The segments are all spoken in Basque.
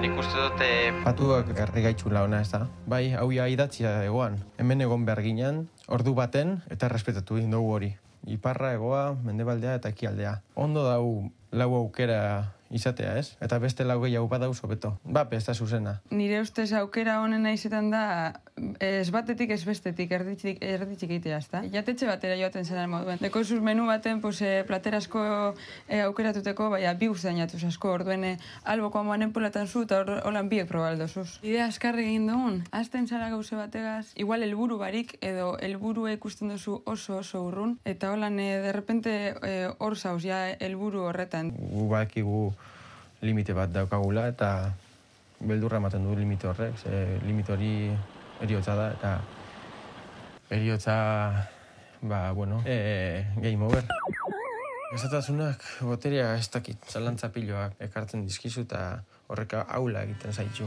Nik uste dute... Patuak garri gaitxula ona, ez da? Bai, hau ja idatzia egoan. Hemen egon behar ginen, ordu baten, eta respetatu egin dugu hori. Iparra, egoa, mendebaldea eta ekialdea. Ondo dau lau aukera izatea, ez? Eta beste lau gehiago badau beto. Ba, ez da zuzena. Nire ustez aukera honen izetan da, ez batetik ez bestetik, erditzik, erditzik egitea, ez da? Jatetxe batera joaten zenan moduen. Deko zuz menu baten, pues, e, platerasko e, aukeratuteko, baina bi guztetan jatuz asko, orduen e, alboko amoan enpolatan zu, eta holan biek probaldo zuz. Idea askarri egin dugun, azten zara gauze bategaz, igual helburu barik, edo helburu ikusten duzu oso oso urrun, eta holan, e, derrepente, hor e, zauz, ja, helburu horretan. Gu bakigu limite bat daukagula eta beldurra ematen du limite horrek, ze limite hori eriotza da eta eriotza, ba, bueno, e, game over. Ezatasunak boteria ez dakit, zalantza piloak ekartzen dizkizu eta horreka aula egiten zaitzu.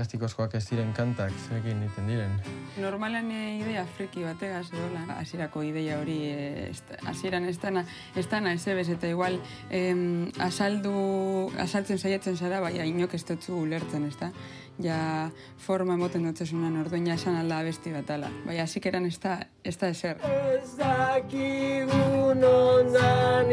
plastikozkoak ez diren kantak, zerekin egiten diren. Normalan e, idea friki bategaz edola, hasierako ideia hori e, hasieran ez dana ez ebez, eta igual em, asaldu, asaltzen saiatzen zara, bai, inok ez dutzu ulertzen, ez da? Ja forma emoten dutzesunan orduen ja esan alda besti batala. Bai, hasik eran ez da, ez da eser. Ez dakigun ondan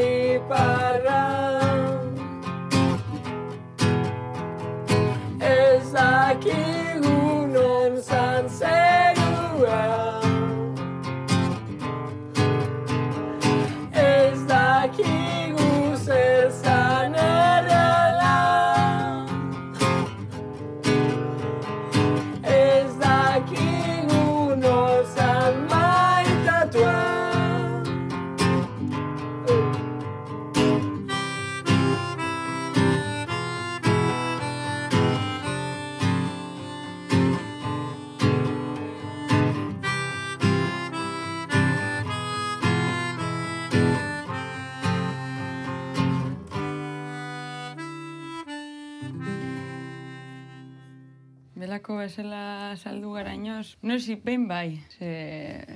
Belako esela saldu gara inoz. No esi, behin bai, ze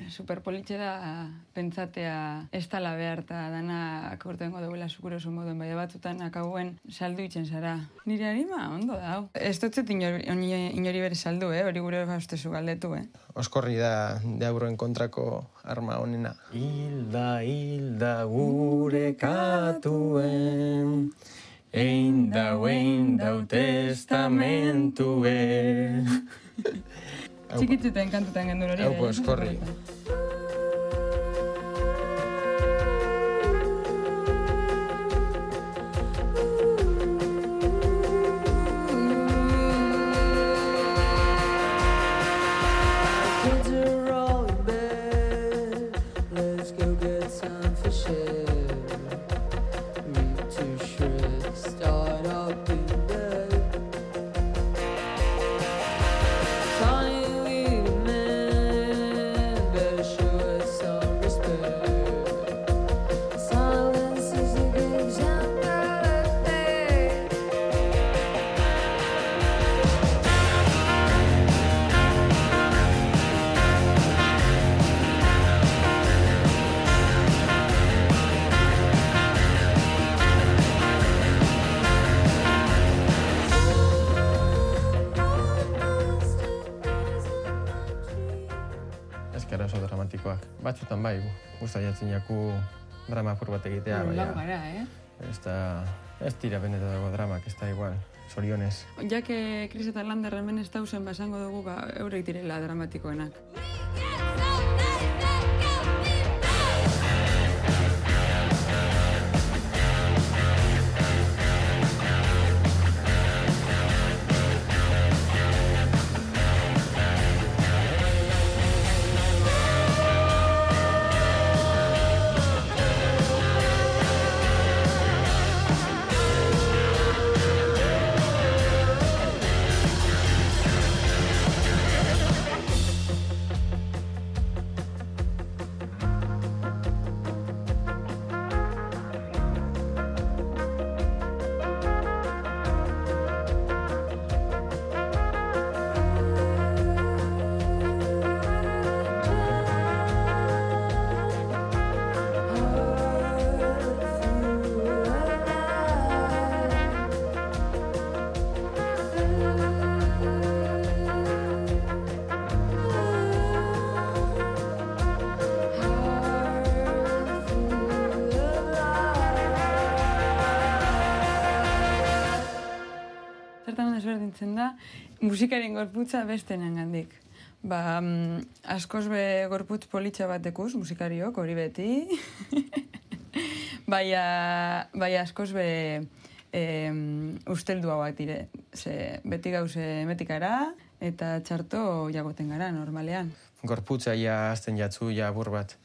superpolitxe da pentsatea ez tala behar eta dana akortengo duela sukuro moduen bai batutan akaguen saldu itzen zara. Nire harima, ondo da. Ez dutzet inori, inori bere saldu, eh? hori gure uste galdetu, eh? Oskorri da deabroen kontrako arma honena. Hilda, hilda gure katuen, Einda o einda o testamento é ten canto ten endurorida. Eu, pois, corri. Bai, guzta jatzen jaku drama apur bat egitea, baina gara, eh? ez da, ez dira benetan dago dramak, ez da igual, zorionez. Ja que Chris eta Lander hemen ez dauzen basango dugu, ba, eurek direla dramatikoenak. Desberdintzen da, musikaren gorputza bestenen gandik. Ba, mm, askoz be gorputz politxa bat dekuz, musikariok, hori beti. baina, baina askoz be em, usteldu hauak dire. Ze, beti gauze emetikara eta txarto jagoten gara, normalean. Gorputza ja azten jatzu, ja apur bat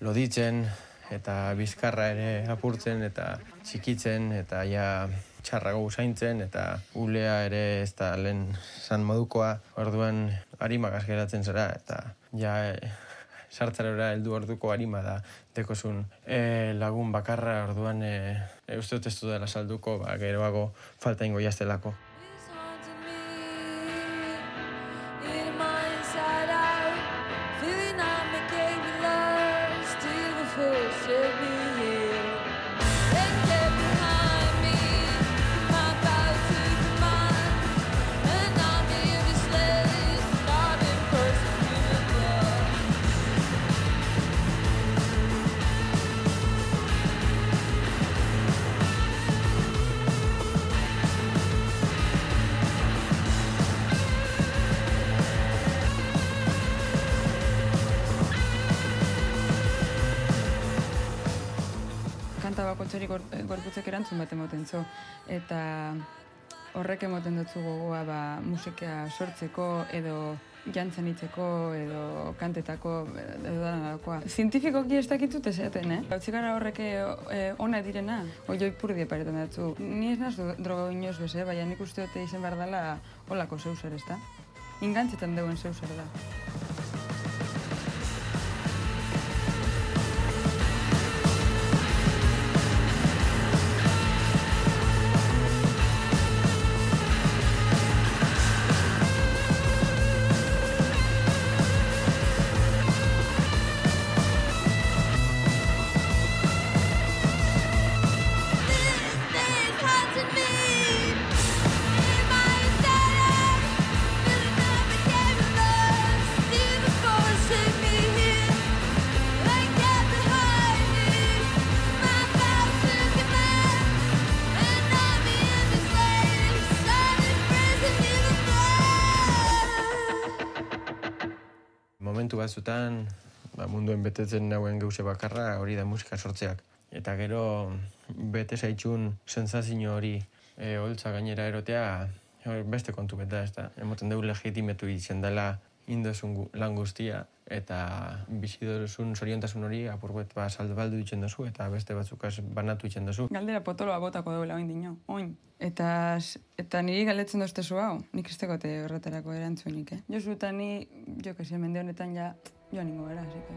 loditzen, eta bizkarra ere apurtzen, eta txikitzen, eta ja txarrago usaintzen, eta ulea ere ez da lehen san modukoa, orduan harimakaz geratzen zara, eta ja e, sartzarora heldu orduko harima da dekozun e, lagun bakarra, orduan e, e, uste dut ez dudala salduko, ba, geroago falta ingo jaztelako. Bakoitzari gor, gorputzek erantzun bat emoten zo. Eta horrek emoten dutzu gogoa ba, musika sortzeko edo jantzen itzeko edo kantetako edo danakoa. Zientifikoki ez dakitut esaten, eh? Gautxikara horrek e, ona direna, oioi purdie paretan datzu. Ni ez nazu droga inoz bez, eh? baina nik uste dute izen behar dela holako zeuser, ez da? Ingantzetan deuen zeuser da. Batzutan, ba, munduen betetzen nauen geuse bakarra hori da musika sortzeak. Eta gero bete zaitxun sensazio hori e, holtza gainera erotea beste kontu beta, ez da. Emoten dugu legitimetu itzen dela indozun gu- lan guztia eta bizi duzun zoriontasun hori apurbet ba, saldu baldu ditzen duzu eta beste batzukaz banatu ditzen duzu. Galdera potoloa botako duela oin dino, oin. Eta, eta niri galdetzen doztezu hau, nik ez tekote horretarako erantzunik, eh? Josu eta ni, jo se, mende honetan ja, joan ingo gara, así que.